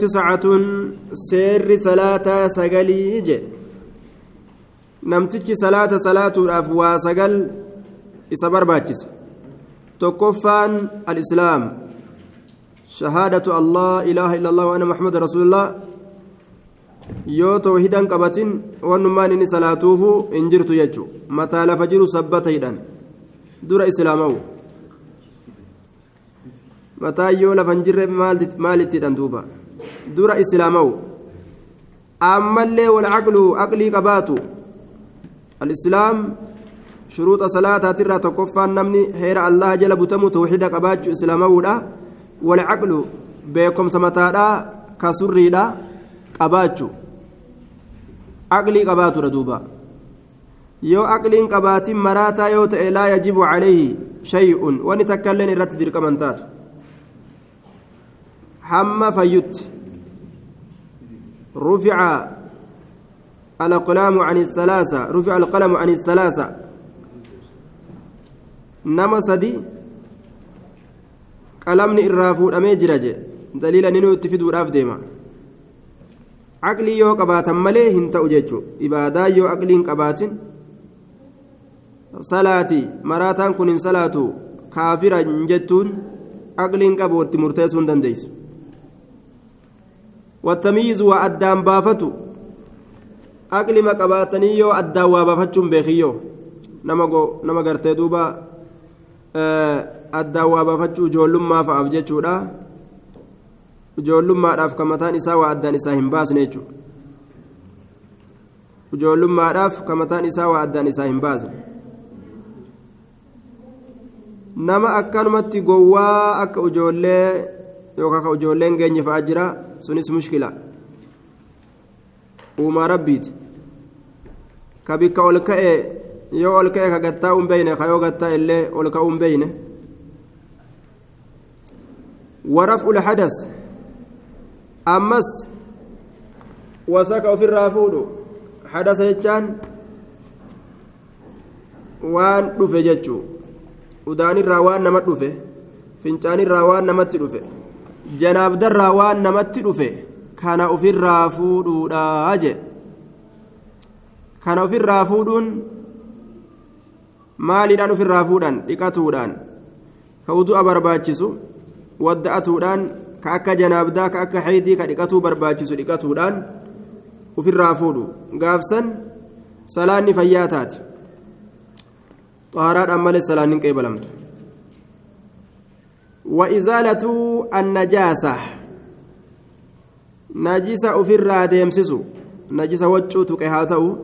تسعة سير صلاة سقلي جي نمتج صلاة صلاة الأفوا سقل إسبر باكس تكفان الإسلام شهادة الله إله إلا الله وأنا محمد رسول الله inni salaatuufu hin jirtu jechu mataa lafa jiru sabbatayidhan dura islaamawu mataa yoo lafa hin jirre maalittidhan duuba dura islaamawu ammallee walcaqlu aqlii qabaatu. Alislaam shuruuxa salaataatirraa tokkoffaan namni heera allaha jala butamu tawxida qabaachuu islaamawuudha walcaqlu beekomsa mataadha ka surriidha qabaachuu aqlii qabaatudha duuba. Yoo aqliin qabaatin maraataa yoo ta'e laa yajibu calayhi shay'un wani takkailleen irratti dirqaman taatu. Hamma fayyutti رفع الأقلام عن الثلاثة رفع القلم عن الثلاثة نما سدي qalamni irraa fuudhamee jira je daliila ni nutti fiduudhaaf deema aqlii yoo qabaatan malee hin ta'u jechuudha ibaadaa yoo aqlii hin qabaatin salaati maraataan kun hin salaatu kaafira hin jettuun aqliin qabu watti murteessuu hin dandeessu wattamiizu waa addaan baafatu aqlima qabaatanii yoo addaan waa baafachuun beekiyyoo nama gartee duuba addaan waa baafachuu ijoollummaa fa'aaf jechuudha ijoollummaadhaaf ka mataan isaa waa addaan isaa hin baasne jechuudha ijoollummaadhaaf ka mataan isaa waa addaan isaa hin nama akkanumatti gowwaa akka ijoollee yookaan ka ijoolleen geenye fa'aa jira ka bikka ol ka'e yoo ol ka'e ka gattaa hin beeyne ka yoo gattaa illee ol ka'uu hin beeyne ورفع الحدث أمس وسك في الرافود حدث يجان وان دفه جچو ودان الروان نمت دفه فنجان الروان نمت دفه در الروان نمت دفه كان في الرافود راجع كان في الرافود maaliidhaan ofirraa fuudhan dhiqatuudhaan ka udu'a barbaachisu wadda'atuudhaan ka akka janaabdaa ka akka haydii ka dhiqatuu barbaachisu dhiqatuudhaan ofirraa fuudhu gaafsan salaanni fayyaa taate xaaraadhaan malee salaanni hin qeebalamtu وإزالة النجاسة نجسة أفر ديمسسو نجسة وجو تقهاتو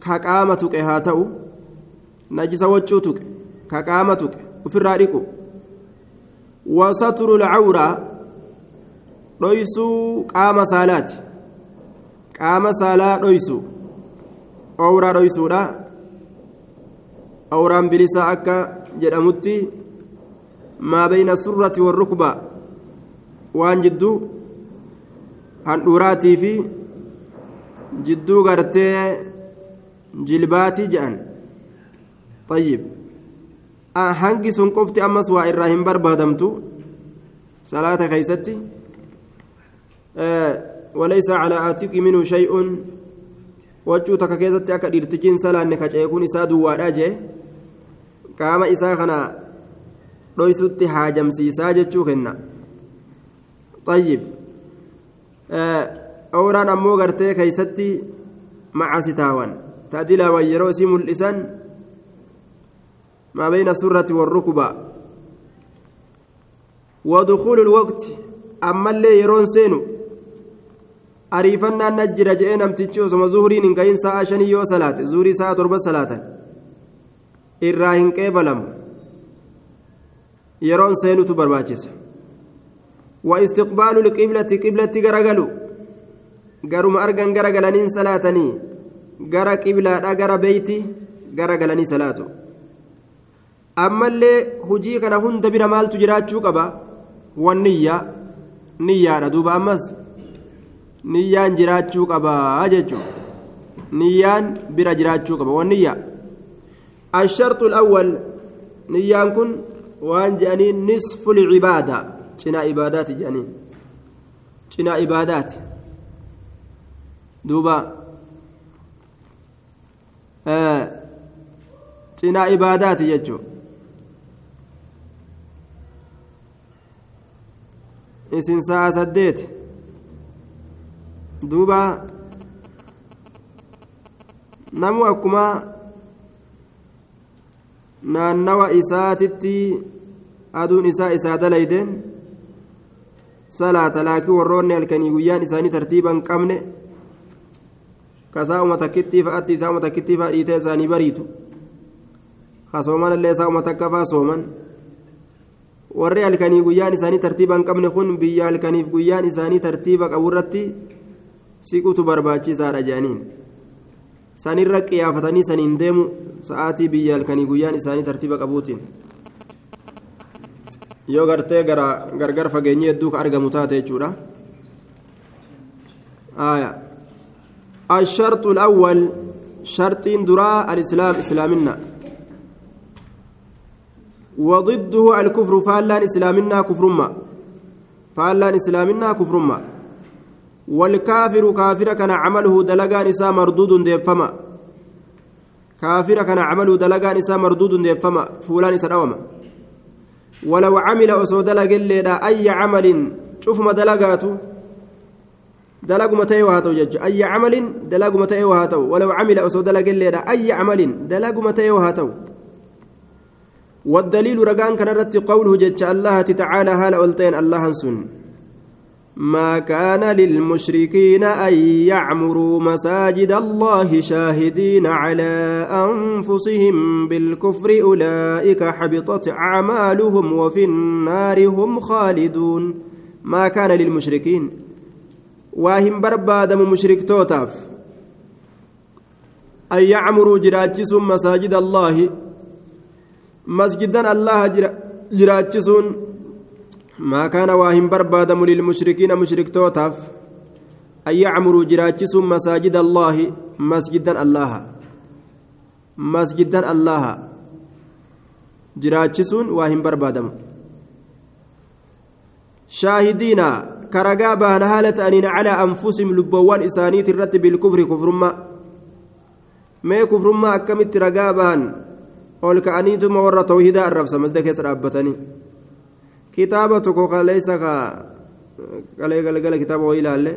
كقامة تقهاتو najisa waccuu tuqe ka qaama tuqe ofirraa dhiqu wasaturu lcawraa dhoysuu qaama saalaati qaama saalaa dhoysu owraa dhoysuudha owraan bilisaa akka jedhamutti maa bayna surrati warrukba waan jidduu handhuuraatii fi jidduu gartee jilbaatii jedhan طيب hangi sun qofti ammas waa irraa hin barbaadamtu salaata keeysatti walaysa calaa aatiqi minhu shay'un waccuu takka keessatti akka dhiirtichiin salaanne kaceekuun isaa duwwaadha jee qaama isaa kana dhoysutti haajamsiisaa jechuu kenna. طيب awraan ammoo gartee keeysatti macasitaawan taadilaawan yeroo isii mul'isan ما بين السرة والركبة ودخول الوقت أما اللي يرون سينو أريفنا نجر جئنا امتشو سما زهرين إن كاين ساعة شنيو صلاة زهري ساعة تربة صلاة إراهن كيبلم يرون سينو تبرباجس واستقبال القبلة قبلة غرغلو غرم أرغن غرغلنين صلاتني غرا قبلة غرا بيتي غرغلني صلاته ammallee hujii kana hunda bira maaltu jiraachuu qaba wanniyyaa niyyaadha duuba ammas niyyaan jiraachuu qaba jechuun niyyaan bira jiraachuu qaba wanniyyaa الشرط الأول نيان كن وان جانين نصف العبادة جنا عبادات جانين cinaa ibaadaati duuba cinaa ibaadaati jechuun isin sa'a saddeeti duuba namu akkuma naannawa isaatitti aduun isaa isaa dalaydeen salaata laakiin warroonni halkanii guyyaan isaanii tartiiban qabne kasaa'uma takkittii fa'aatti isaa'uma takkittii fa'a dhiitee isaanii bariitu. Kasooman illee isaa'uma takka fa'a sooman. Warri halkanii guyyaan isaanii tartiiba hin qabne kun biyya halkaniif guyyaan isaanii tartiiba qaburratti siqutu barbaachisaadha jedhaniin sanirra qiyaafatanii saniin deemu sa'aatii biyya halkanii guyyaan isaanii tartiiba qabuutiin yoo gartee gargar fageenyi hedduu ka argamu taate jechuudha الشرط الأول شرط دراء الإسلام إسلامنا وضده الكفر فالان إسلامنا كفرما فالان إسلامنا كفرما والكافر كافر كان عمله دلقان إسا مردود ديفما. كافر كان عمله دلقان إسا مردود ديفما. فلان إسا ولو عمل أسو دلق أي عمل شوف ما دلقاته دلق متى وهاتو أي عمل دلق متى وهاتو ولو عمل أسو دلق أي عمل دلق متى وهاتو والدليل رقان كان رت قوله جج. الله تعالى هال ألتين الله سن. ما كان للمشركين أن يعمروا مساجد الله شاهدين على أنفسهم بالكفر. أولئك حبطت أعمالهم وفي النار هم خالدون. ما كان للمشركين. واهم بربادم مشرك توتاف. أن يعمروا جراجس مساجد الله. مسجدا الله جراجسون ما كان واهم بربادم للمشركين مشرك توتاف أن يعمروا جراجس مساجد الله مسجدا الله مسجدا الله. جراجسون واهم بربادم. شاهدين كرقا بان هالة أنين على أنفسهم لبوان إسانيت الرت بالكفر كفرما. ما كفرما أكمت رقا بان ol ka'aniituma warra tawhidaa arrabsa masda keessa dhaabbatanii kitaaba tokko kaleessa ka qalee galgala kitaaba wayii ilaalle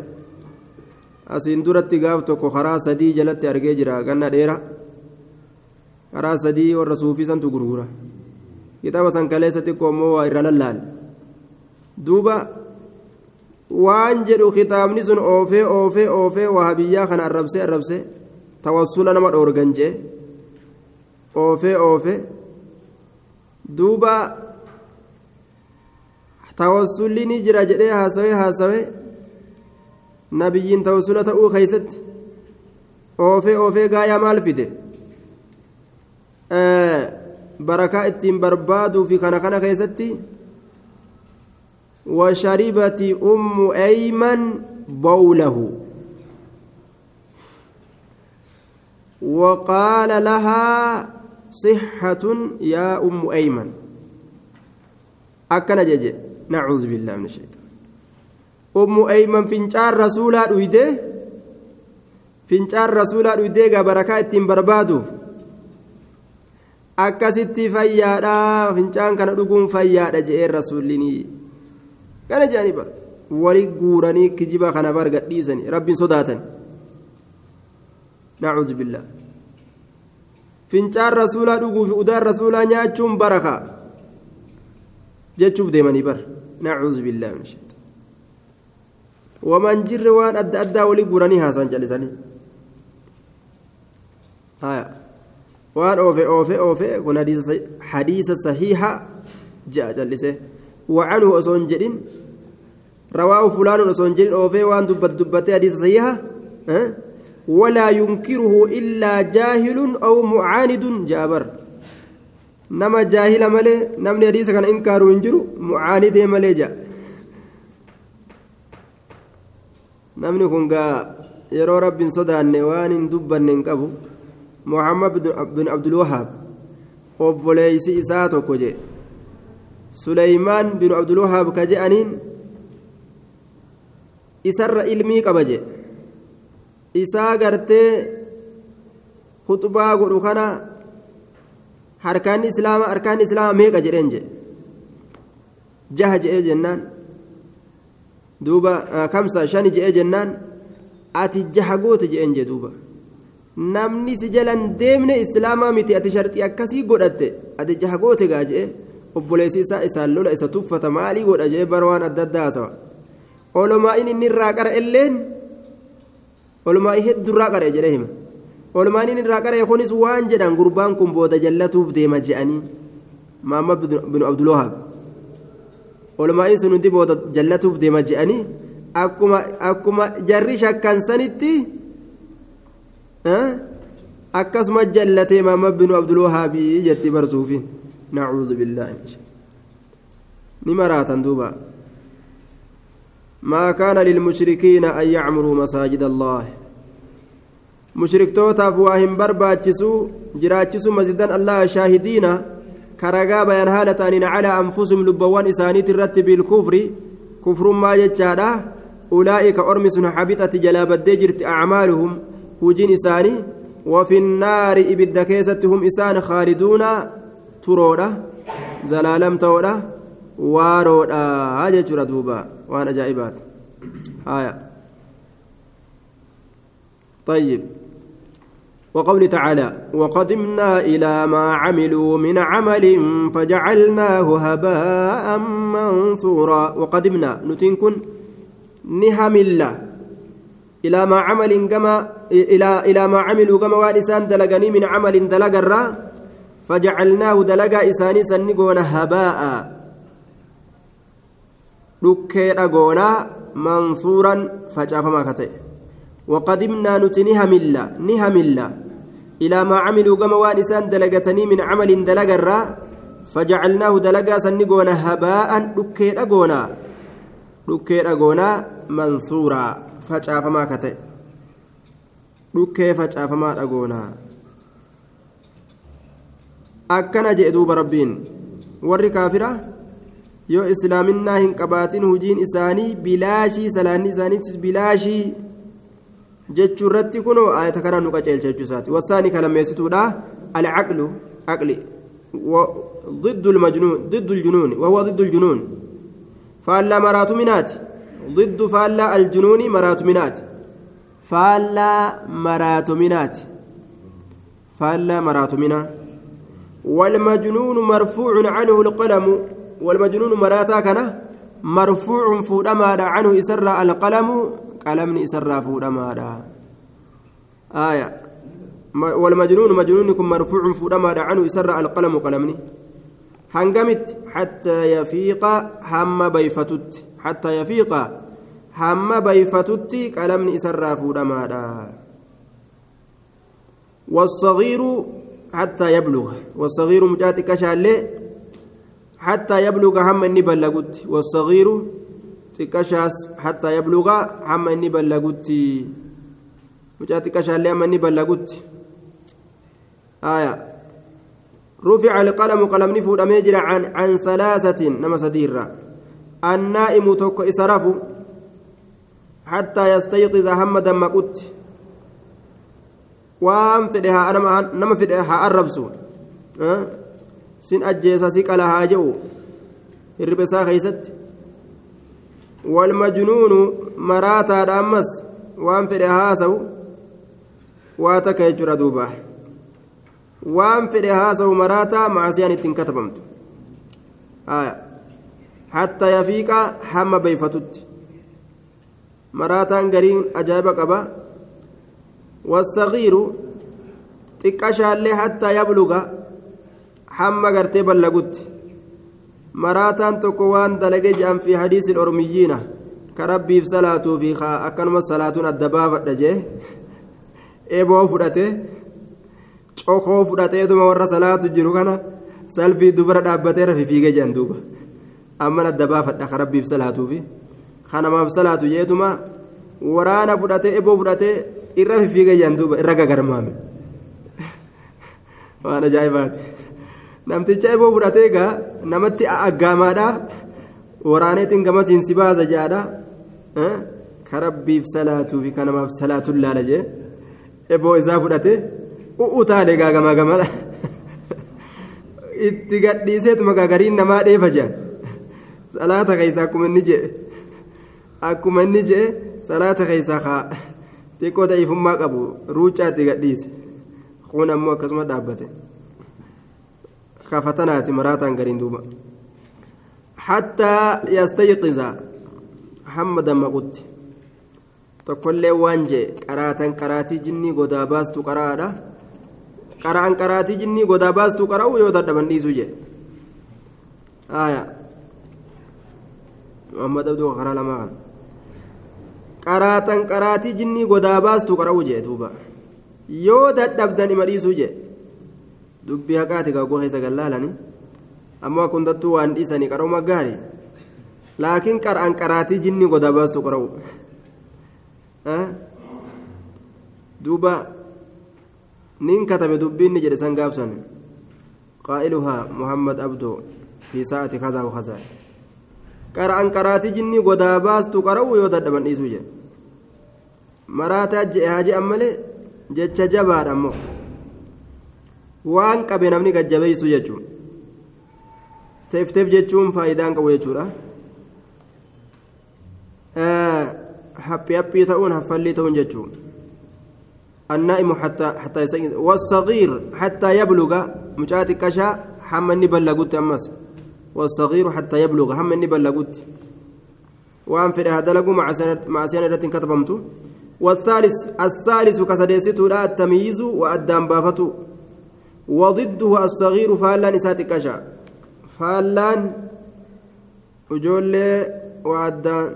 asiin duratti gaaf tokko karaa sadii jalatti argee jira ganna dheera karaa sadii warra suufisantu gurgura kitaaba san kaleessa xiqqoo immoo waa irra lallaal duuba waan jedhu kitaabni sun oofee oofee oofee wahabiyyaa kana arrabsee arrabsee tawassula nama dhoorgan jee oofee oofee duuba tawassulli ni jira jedhee haasawee haasawee nabiyyiin tawassula ta'uu keeysatti oofee oofee gaayaa maal fide barakaa ittiin barbaaduu fi kana kana keessatti وشربت أم أيمن بوله وقال لها صحة يا أم أيمن أكن جج نعوذ بالله من الشيطان أم أيمن فنجار رسولا دويده فنجار رسولا دويده بركة اتين بربادو akkasitti fayyaadha fincaan kana dhuguun fayyaadha je'een rasuullinii kana jedhanii bar wali guuranii kijiba kana bar gadhiisanii rabbiin sodaatan nacuudhu billaa fincaan rasuulaa dhuguu fi udaan rasuulaa nyaachuun baraka jechuuf deemanii bar nacuudhu billaa min shaytaan waman jirre waan adda addaa wali guuranii haasan jallisanii haya waan oofe oofe oofe kun hadiisa sahiiha ja'a jallise وعنه أصون جدين رواه فلان أصون جدين أوفي وان دبت دبت حديث صحيحة أه؟ ولا ينكره إلا جاهل أو معاند جابر نما جاهل ملي نمني حديث كان إنكار وينجر معاند ملي جاء namni kun gaa yeroo rabbiin sodaanne waan hin dubbanne hin qabu muhammad bin abdulwahaab obboleeysi isaa tokko jee suleymaan bin abdulwahaab ka je'aniin isarra ilmii qaba je isaa gartee khuxbaa godhu kana harkaanni islaamaa harkaanni islaamaa meeqa jedheen je jaha je'ee jennaan duuba kamsa shani je'ee jennaan ati jaha goote je'een je duuba namni si jalan deemne islaamaa miti ati sharxii akkasii godhatte ati jaha goote gaa je'e obboleessi isaa isaan lola isa tuffata maalii godha je'e bara waan adda addaa hasawa olumaa inni irraa qara illeen olumaa heddurraa qara jedhee hima olumaa inni irraa qara kunis waan jedhan gurbaan kun booda jallatuuf deema je'anii maamma binu abdulwahaab olumaa sun hundi booda jallatuuf deema je'anii akkuma akkuma jarri shakkan sanitti akkasuma jallatee maamma binu abdulwahaabii jetti barsuufiin nacuudhu billaahi ni maraatan duuba ما كان للمشركين أن يعمروا مساجد الله مشركتوتا فواهم برباتشسو جراتشسو مسجدا الله شاهدين كرقا بيان هالتان على أنفسهم لبوان إسانيت الرتب بالكفر كفر ما يجادا أولئك أرمس حبطت جلاب الدجرت أعمالهم هجين إساني وفي النار إبد كيستهم إسان خالدون ترودا زلالم تودا waaroodha jechuudha duuba waan ajaa'ibaati. Haya طيب وقول تعالى وقدمنا إلى ما عملوا من عمل فجعلناه هباء منثورا وقدمنا نتنكن نهم الله إلى ما عمل كما إلى إلى ما عملوا كما وانسان دلقني من عمل دلقرا فجعلناه دلقا إساني سنقون هباء. dhukkeedha goonaa mansuuran facaafamaa ka hamilla ni hamilla ilaa maa camiluu gama waan isaan dalagatanii min camalin dalagarraa fajacalnaahu dalagaa sanni goona habaa'an dhukkeedha goonaa dhukkeedha goonaa mansuuraa facaafamaa ka ta'e dhukkee facaafamaadha goonaa akkana jedhe duuba rabbiin warri kaafiraa yoo islaaminaa hin qabaatin hujiin isaanii bilaashii salaanni isaaniitis bilaashii jechuu irratti kunoo ayata kana nu qaceelcha jechuu isaati. Wasaanii kalammeessituudha alcaqlu aqli. ضد المجنون ضد الجنون وهو ضد الجنون فالا مراتمنات ضد فالا الجنون مراتمنات فالا مراتمنات فالا مراتمنا والمجنون مرفوع عنه القلم والمجنون مراتا كان مرفوع فودما عنه يسرى القلم قلم يسرى فودما آية والمجنون مجنونكم مرفوع فودما عنه يسرى القلم قلمني هنقمت حتى يفيق هم بيفتت حتى يفيق هم بيفتت قلم يسرى فودما والصغير حتى يبلغ والصغير مجاتك شاليه حتى يبلغ هم إني بلغت والصغير يبلغ هم إني بلغت مجا تكشاس لي هم إني بلغت آية رفع القلم قلم نفود أميجر عن عن ثلاثة نما سديرة النائم توك إسرف حتى يستيقظ هم دمكت وام فدها أنا نما فدها الربسون أه؟ sin ajjeesa si qala haa je'u. Hirriba keeysatti walmajnuunu maraataadha ammas waan fedhe haasawu waa takka jechuudha duuba waan fedhe haasawu maraataa macasiyaan ittiin katabamtu hatta yafiiqa hamma beeyfatutti maraataan gariin ajaa'iba qaba wasagiiru xiqqashaallee hattaa yabluga hamma gartee ballagutti maraataan tokko waan dalage jedhan fi hadiisi ormiyyiina ka rabbiif salaatuu fi akkanuma salaatuun adda baafadha jee eeboo fudhate cokoo fudhateetuma warra salaatu jiru kana salfii dubara dhaabbatee rafi fiigee jedhan duuba amman adda baafadha ka rabbiif salaatuu fi kanamaaf salaatu jeetuma waraana fudhatee eeboo fudhatee irra fiigee jedhan duuba irra gagarmaame waan ajaa'ibaati. Namticha eeboo fudhatee egaa namatti aggaamaadha waraaneetiin gamasiin si baasa jedhaadha karabbiif salaatuu fi kanamaaf salaatuun laala jee eboo isaa fudhate u'utaale gaagamaa gamana itti gadhiiseetuma gaagariin namaa dheefa jedhan salaata keessa akkuma inni jedhe akkuma inni jedhe salaata keessa haa xiqqoo ta'ifummaa qabu ruucaatti gadhiise kun ammoo akkasuma dhaabbate maraataan gariin duuba hattaa yastayqiza hamma dammaqutti tokkollee waan jee qaraatan qaraatii jinnii godaa baastu qaraadha qara'an qaraatii jinnii godaa baastu qara'u yoo dadhaban dhiisuu jee aya muhammad abduu karaa lamaa kan qaraatan qaraatii jinnii godaa baastu qara'u jee duuba yoo dadhabdan ima dubbii haqaati gaggoo keessa gallaalani ammoo akka hundattuu waan dhiisanii qara'uma gaari laakiin qara'an qaraatii jinnii godaa baastu qara'u duuba nin katabe dubbiinni jedhe san gaabsan qaa'iluhaa muhammad abdoo fi sa'ati kazaa wakazaa qara'an qaraatii jinnii godaa baastu qara'u yoo dadhaban dhiisuu jedhe maraataa je'e haa je'an malee jecha jabaadha ammoo waan qabe namni gajjabeessu jechuun teefteef jechuun faayidaan qabu jechuudha. Haphii haphii ta'uun haffallii ta'uun jechuun. حتى حتى يسجد والصغير حتى يبلغ مجات كشا حمني بلغت أمس والصغير حتى يبلغ حمني بلغت وأن في هذا لقوا مع سنة مع سنة كتبمت والثالث الثالث كسديسة لا التمييز وأدام بافته وضده الصغير فالان إساتي كشا فالان وجول وأدام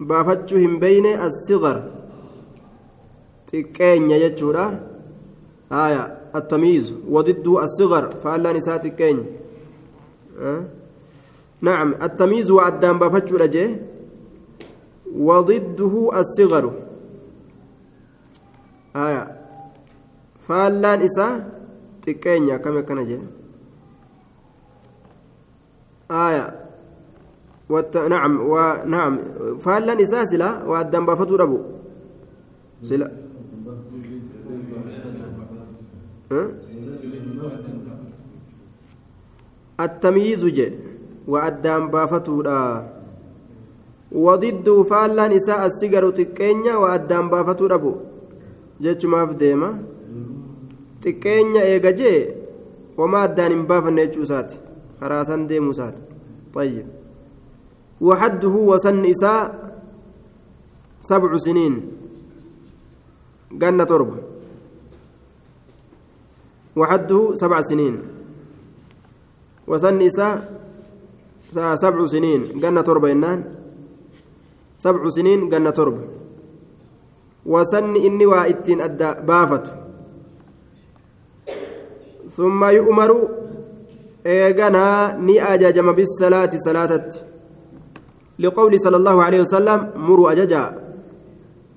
بافتشو هم بين الصغر. xiqqeenya jechuudha haya attamiizu wadidduu asigar faallaan isaa xiqqeenya نعم التمييز وعدان xiqqeenya akkami akkana jee? Aaya nacam waa nacam faallan isaa sila waa addaan baafatuu dhabu? Sila. Attamyiizu jee waa addaan baafatuudha wadidduu faallaan isaa as sigaru xiqqeenya waa addaan baafatuu dhabu? Jechumaaf deema. بو جيتش ماف ديما تكينيا إيجا جي وما أدان بافن نيتشوسات خراسان ديموسات طيب وحده وسن إساء سبع سنين جنة تربة وحده سبع سنين وسن إساء سبع سنين جنة تربة إنان سبع سنين جنة تربة وسن إني وإتين أدى بافت ثم يؤمر إيغانا ني أجاجم بالصلاة صلاة لقول صلى الله عليه وسلم مروا أجاجا.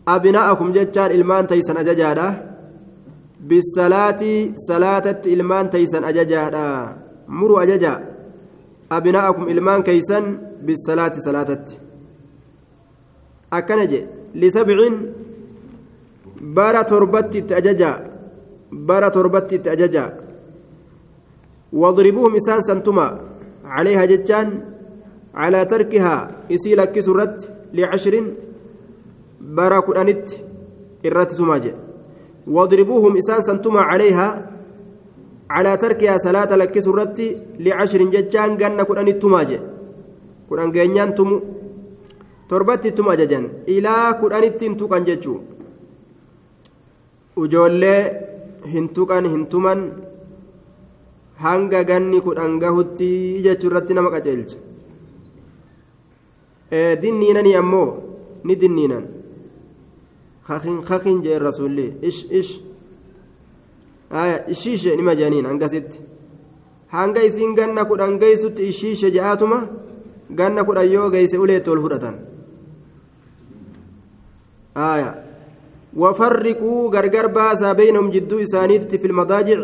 أبناءكم جتان إلمان تيسن أجاجا بالصلاة صلاة إلمان تيسن أجاجا مروا أجاجا. أبناءكم إلمان كيسن بالصلاة صلاة أكنج لسبع بارا تربت تأججا بارا تربت تأججا واضربوهم إسان سنتما عليها جتان على تركها إسيلا كسرت لعشر بارا كرانت إرات تماجئ. واضربوهم إسان سنتما عليها على تركها صلاة لك سرت لعشر ججان قلنا كران التماجة كران جنيان تمو. تربت التماجة إلى كران التنتوكان ججو. وجولي هنتوكان هنتومان hanga ganni kudhan gahutti jechuu irratti nama qaceelcha dinniinanii ammoo ni dinniinan kakin kakin jeen rasulli ish ish aya ishiishe nima jeaniin hangasitti hanga isiin ganna kudhan geessutti ishiishe je'aatuma ganna kudhan yoo geeyse uleetti ol fudhatan aya wafarriquu gargar baasaa beynahum jidduu isaaniitti fi lmadaajic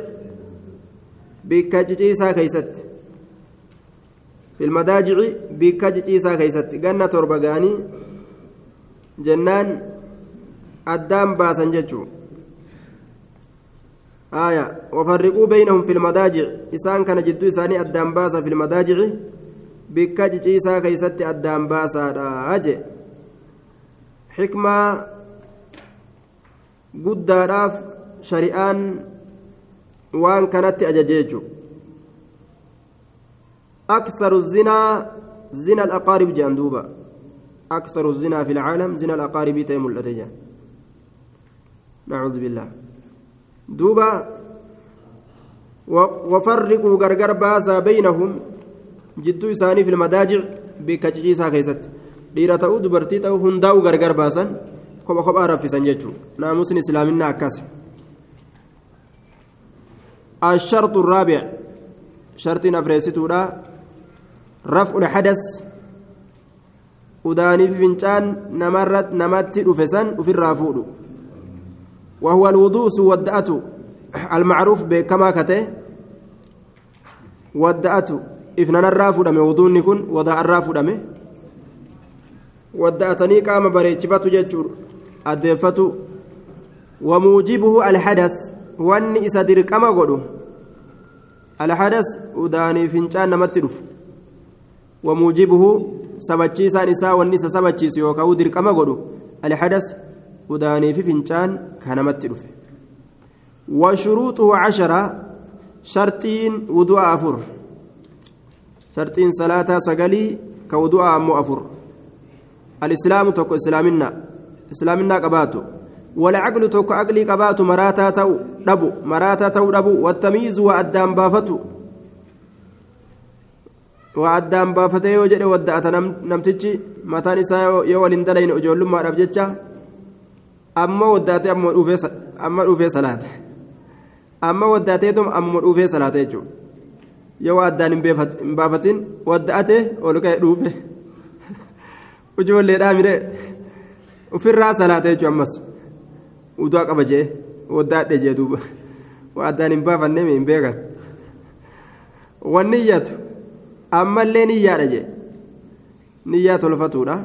bikka ciciisaa keeysatti fi lmadaajici bikka ciciisaa keeysatti ganna torba ga'anii jennaan addaan baasan jechuu آية وفرقوا بينهم في المضاجع إسان كان جدو إساني أدام باسا في المضاجع بكا جيسا كيست أدام باسا أجي حكمة guddaadhaaf shari'aan waan kanatti ajajeechu aksaru zinaa zina alaqaarib jedhan duuba aksaru zinaa fi lcaalam zina alaqaaribii ta'e mul'ate jedhan nacuudu billah duuba wafarriquu gargar baasaa baynahum jidduu isaanii fi lmadaajic bikka ciciisaa keessatti dhiira ta'uu dubartii ta'uu hundaa'u gargar baasan kopha kophaa raffisan jechuudha naamusni islaaminaa akkas الشرط الرابع شرط أفريستودا رفع الحدث. وداني في فنجان نمرت نمت رفسان وفي الرافود وهو الوضوء والدأة المعروف بكما كته. والدأة إفنان الرافود من وضوء نكون وضاء الرافود من والدأتني قام بريتشفة جتشور addeeffatu wamuujibuhu alhadas wanni isa dirqama godhu alhadas udaanii fincaan namatti dhufu wamuujibuhu sabachiisaan isaa wanni isa sabachiisu yookaan dirqama godhu alhadas udaanii fi fincaan ka namatti dhufe washuruuxuhu cashara sharxiin wudu'a afur sharxiin salaataa sagalii ka wudu'a ammoo afur alislaamu tokko islaaminaa islaaminaa qabaatu walcaqlu tokko aqlii qabaatu maraataa ta'u dhabu maraataa ta'u dhabu wattamiizu waa addaan baafatu waa addaan baafatee yoo jedhe wadda'ata namtichi mataan isaa yoo waliin dalayne ijoollummaadhaaf jecha amma waddaatee amma dhuufee salaata amma waddaateetum amma dhuufee salaata jechuudha yoo addaan hin baafatin wadda'ate ol ka'e dhuufe ijoolleedhaa miree. ofirraa salaata jechuun ammas udaa qaba jee waddaadhe jee duuba waa addaan hin baafanne hin beekan wanni iyyatu ammallee niyyaadha jee niyyaa tolfatuudha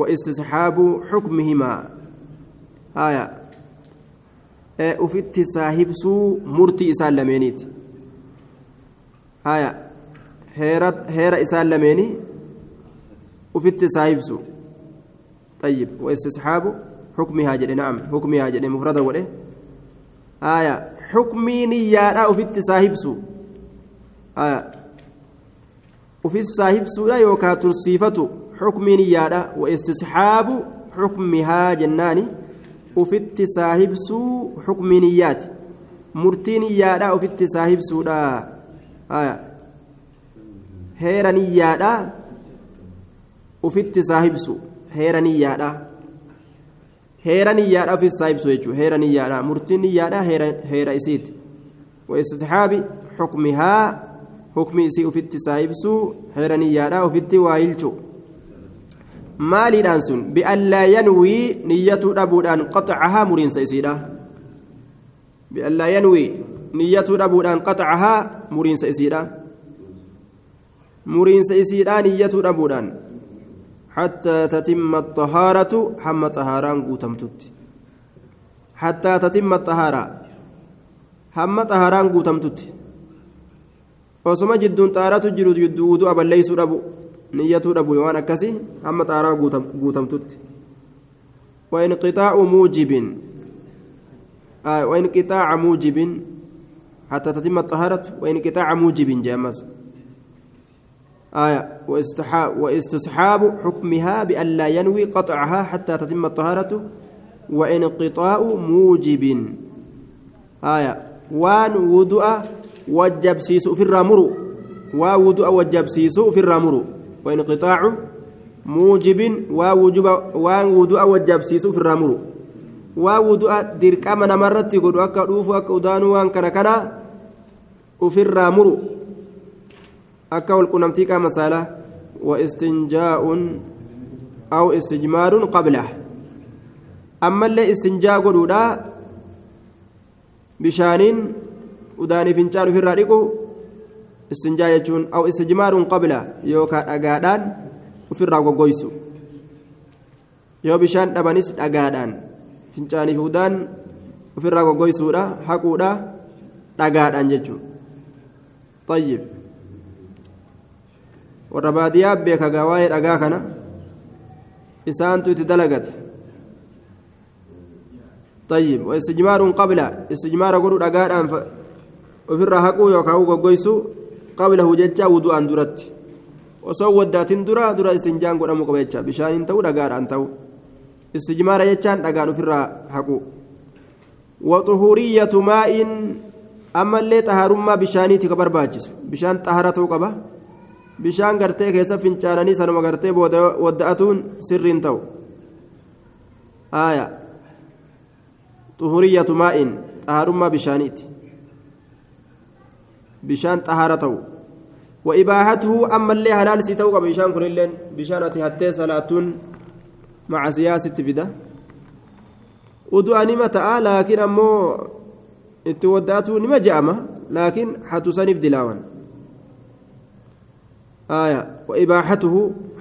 wa istisxaabu xukmihimaa haya ufitti saahibsuu murtii isaan lameeniiti haya heera isaan lameenii ufitti saahibsuu طيب واستصحاب حكمها جد نعم حكمها جد مفردة وله آية حكمي نيادا وفي التساهب سو آية وفي الساهب سو لا يوكا ترصيفة حكمي نيادا واستصحاب حكمها جناني وفي التساهب سو حكمي نيات مرتي نيادا وفي التساهب سو لا. آية هيرا نيادا وفي التساهب سو heera niyyaadha heera niyyaadha ofis isaa ibsu jechuudha heera niyyaadha murtiin niyyaadha heera isiiti waistixaabi xukmihaa hukmi isii ufitti isaa ibsu heera niyyaadha ufitti waa ilchu maaliidhaan sun bi'allaa yanwii niyyatuu dhabuudhaan qaxacahaa muriinsa isiidha bi'allaa yanwii niyyatuu dhabuudhaan qaxacahaa muriinsa isiidha muriinsa isiidha niyyatuu dhabuudhaan حتى تتم الطهارة حم طهاران قوتمتت حتى تتم الطهارة حم طهاران قوتمتت osoma jidduun xaaratu jiru jidduu uduu aballeeysuu dhabu niyyatuu dhabu waan akkasi hamma xaaraa guutamtutti وانقطاع موجب آه وانقطاع موجب حتى تتم الطهارة وانقطاع موجب جامس آية واستصحاب حكمها بأن لا ينوي قطعها حتى تتم الطهارة وانقطاع موجب. آية وان وضوء وجب سيسو في الرامر ووضوء وجب سيسو في الرامر وانقطاع موجب ووجب وان وضوء وجب سيسو في الرامر ووضوء درك أمنا مرت يقول أكا دوفو أكا وان كان كان وفي الرامر akka walqunnamtii qaama saalaa waistinjaa'un aw istijmaaruun qabla ammallee istinjaa godhuudha bishaaniin udaanii fincaan ofirraa dhiqu istinjaa jechuun aw istijmaaruun qabla yookaan dhagaadhaan ofirraa goggoysu yoo bishaan dhabanis dhagaadhaan fincaanii fi udaan ofirraa goggoysuudha haquudha dhagaadhaan jechuudha طيب warra baadiyyaa beeka gaa waa'ee dhagaa kana isaantu itti dalagate طيب واستجمار قبل استجمار قولوا دغادان ofirraa haquu yookaan goggoysuu qablahu jecha wudu'aan duratti osoo waddaatiin dura dura istinjaan godhamu qaba jecha bishaaniin ta'uu dhagaadhaan ta'u istijmaara jechaan dhagaan ofirraa haqu waxuhuriyyatu maa'iin ammallee xahaarummaa bishaaniiti ka barbaachisu bishaan xahara ta'uu qaba bishaan gartee keessa fincaananii sanuma gartee wadda'atuun sirriin ta'u haaya xuhuriyyatu maa'iin xahaarummaa bishaaniiti bishaan xahara ta'u وإباحته أما اللي هلال سيتوقع بشان كن اللين بشان أتي صلاة مع سياسة فدا ودو أنيمة تعالى لكن أمو اتوداتو نما جامة لكن حتسنف دلاوان آية. وإباحته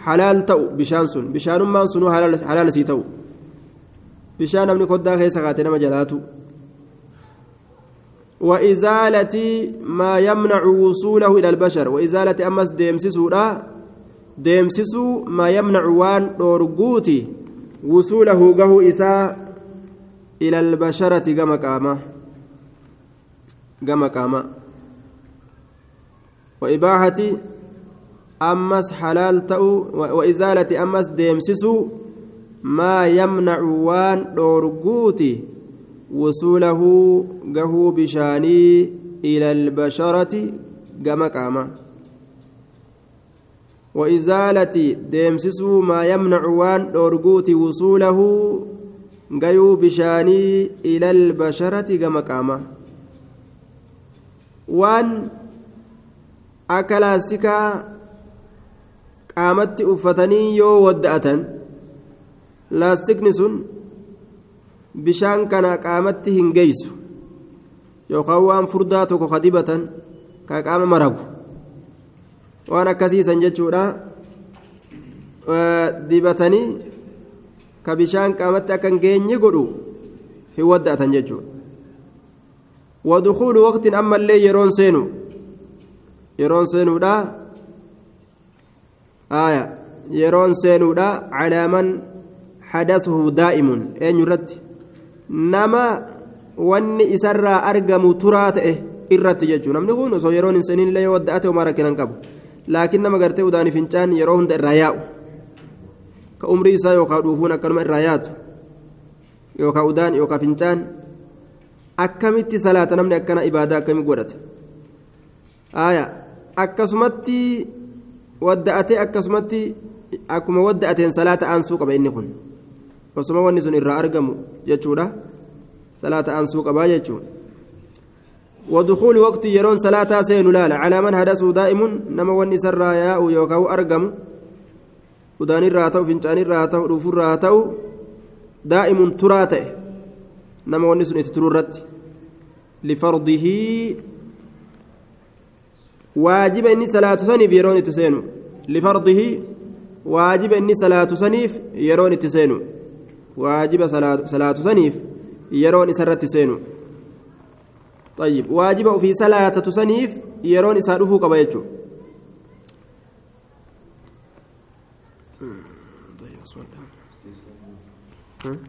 حلال تو بشان سن. بشان ما سنو حلال حلال سيتو بشان أمني قد خيسا قاتنا مجالاتو وإزالة ما يمنع وصوله إلى البشر. وإزالة أمس ديمسسو ديمسسو ما يمنع وان دورغوتي وصوله قهو إساء إلى البشرة كما قاما كما قاما وإباحة أمس حلال تأو وإزالة أمس ديمسسو ما يمنع وان دورغوتي وصوله قهو بشاني إلى البشرة قام قاما وإزالة ديمسسو ما يمنع وان دورقوت وصوله قيو بشاني إلى البشرة قام قاما وان أكلاستيكا qaamatti uffatanii yoo wadda'atan laastikni sun bishaan kana qaamatti hin geessu. Yookaan waan furdaa tokko ka dibatan ka qaama maragu. Waan akkasiisan jechuudha. Dibatanii ka bishaan qaamatti akka hin geenye godhu hin wadda'atan jechuudha. Wadukuulu waqtiin ammallee yeroon seenu. Yeroon seenuudhaa. Seenuudha yeroon seenuudha calaaman hadasuhu daa'imun eenyu irratti nama wanni isarraa argamu turaa ta'e irratti jechuudha namni kun osoo yeroon hin seenillee yoo wadda'ate homaa rakkinan qabu laakiin nama gartee udaanii fincaan yeroo hunda irraa yaa'u ka umrii isaa yookaan dhuufuun akkanuma irraa yaatu yookaan udaan yookaan fincaan akkamitti salaata namni akkana ibaadaa akkamii godhate akkasumatti akkuma wadda'ateen salaata aansuu qaba inni kun. osoma wanni sun irraa argamu jechuudha salaata aansuu qabaa jechuudha ودخول وقت يرون صلاة سين لا على من هدسه دائم نما وني سرى ياء يوكاو أرقم ودان الراتو فنجان الراتو روف الراتو دائم تراته نما وني سن لفرضه واجب إني صلاة سنيف يرون تسينو. لفرضه واجب إني صلاة سنيف يرون تسينو. waajiba salaatu saniif yeroon isarratti seenu طيب واجب في صلاة سنيف يرون إسادفه قبا يجو. طيب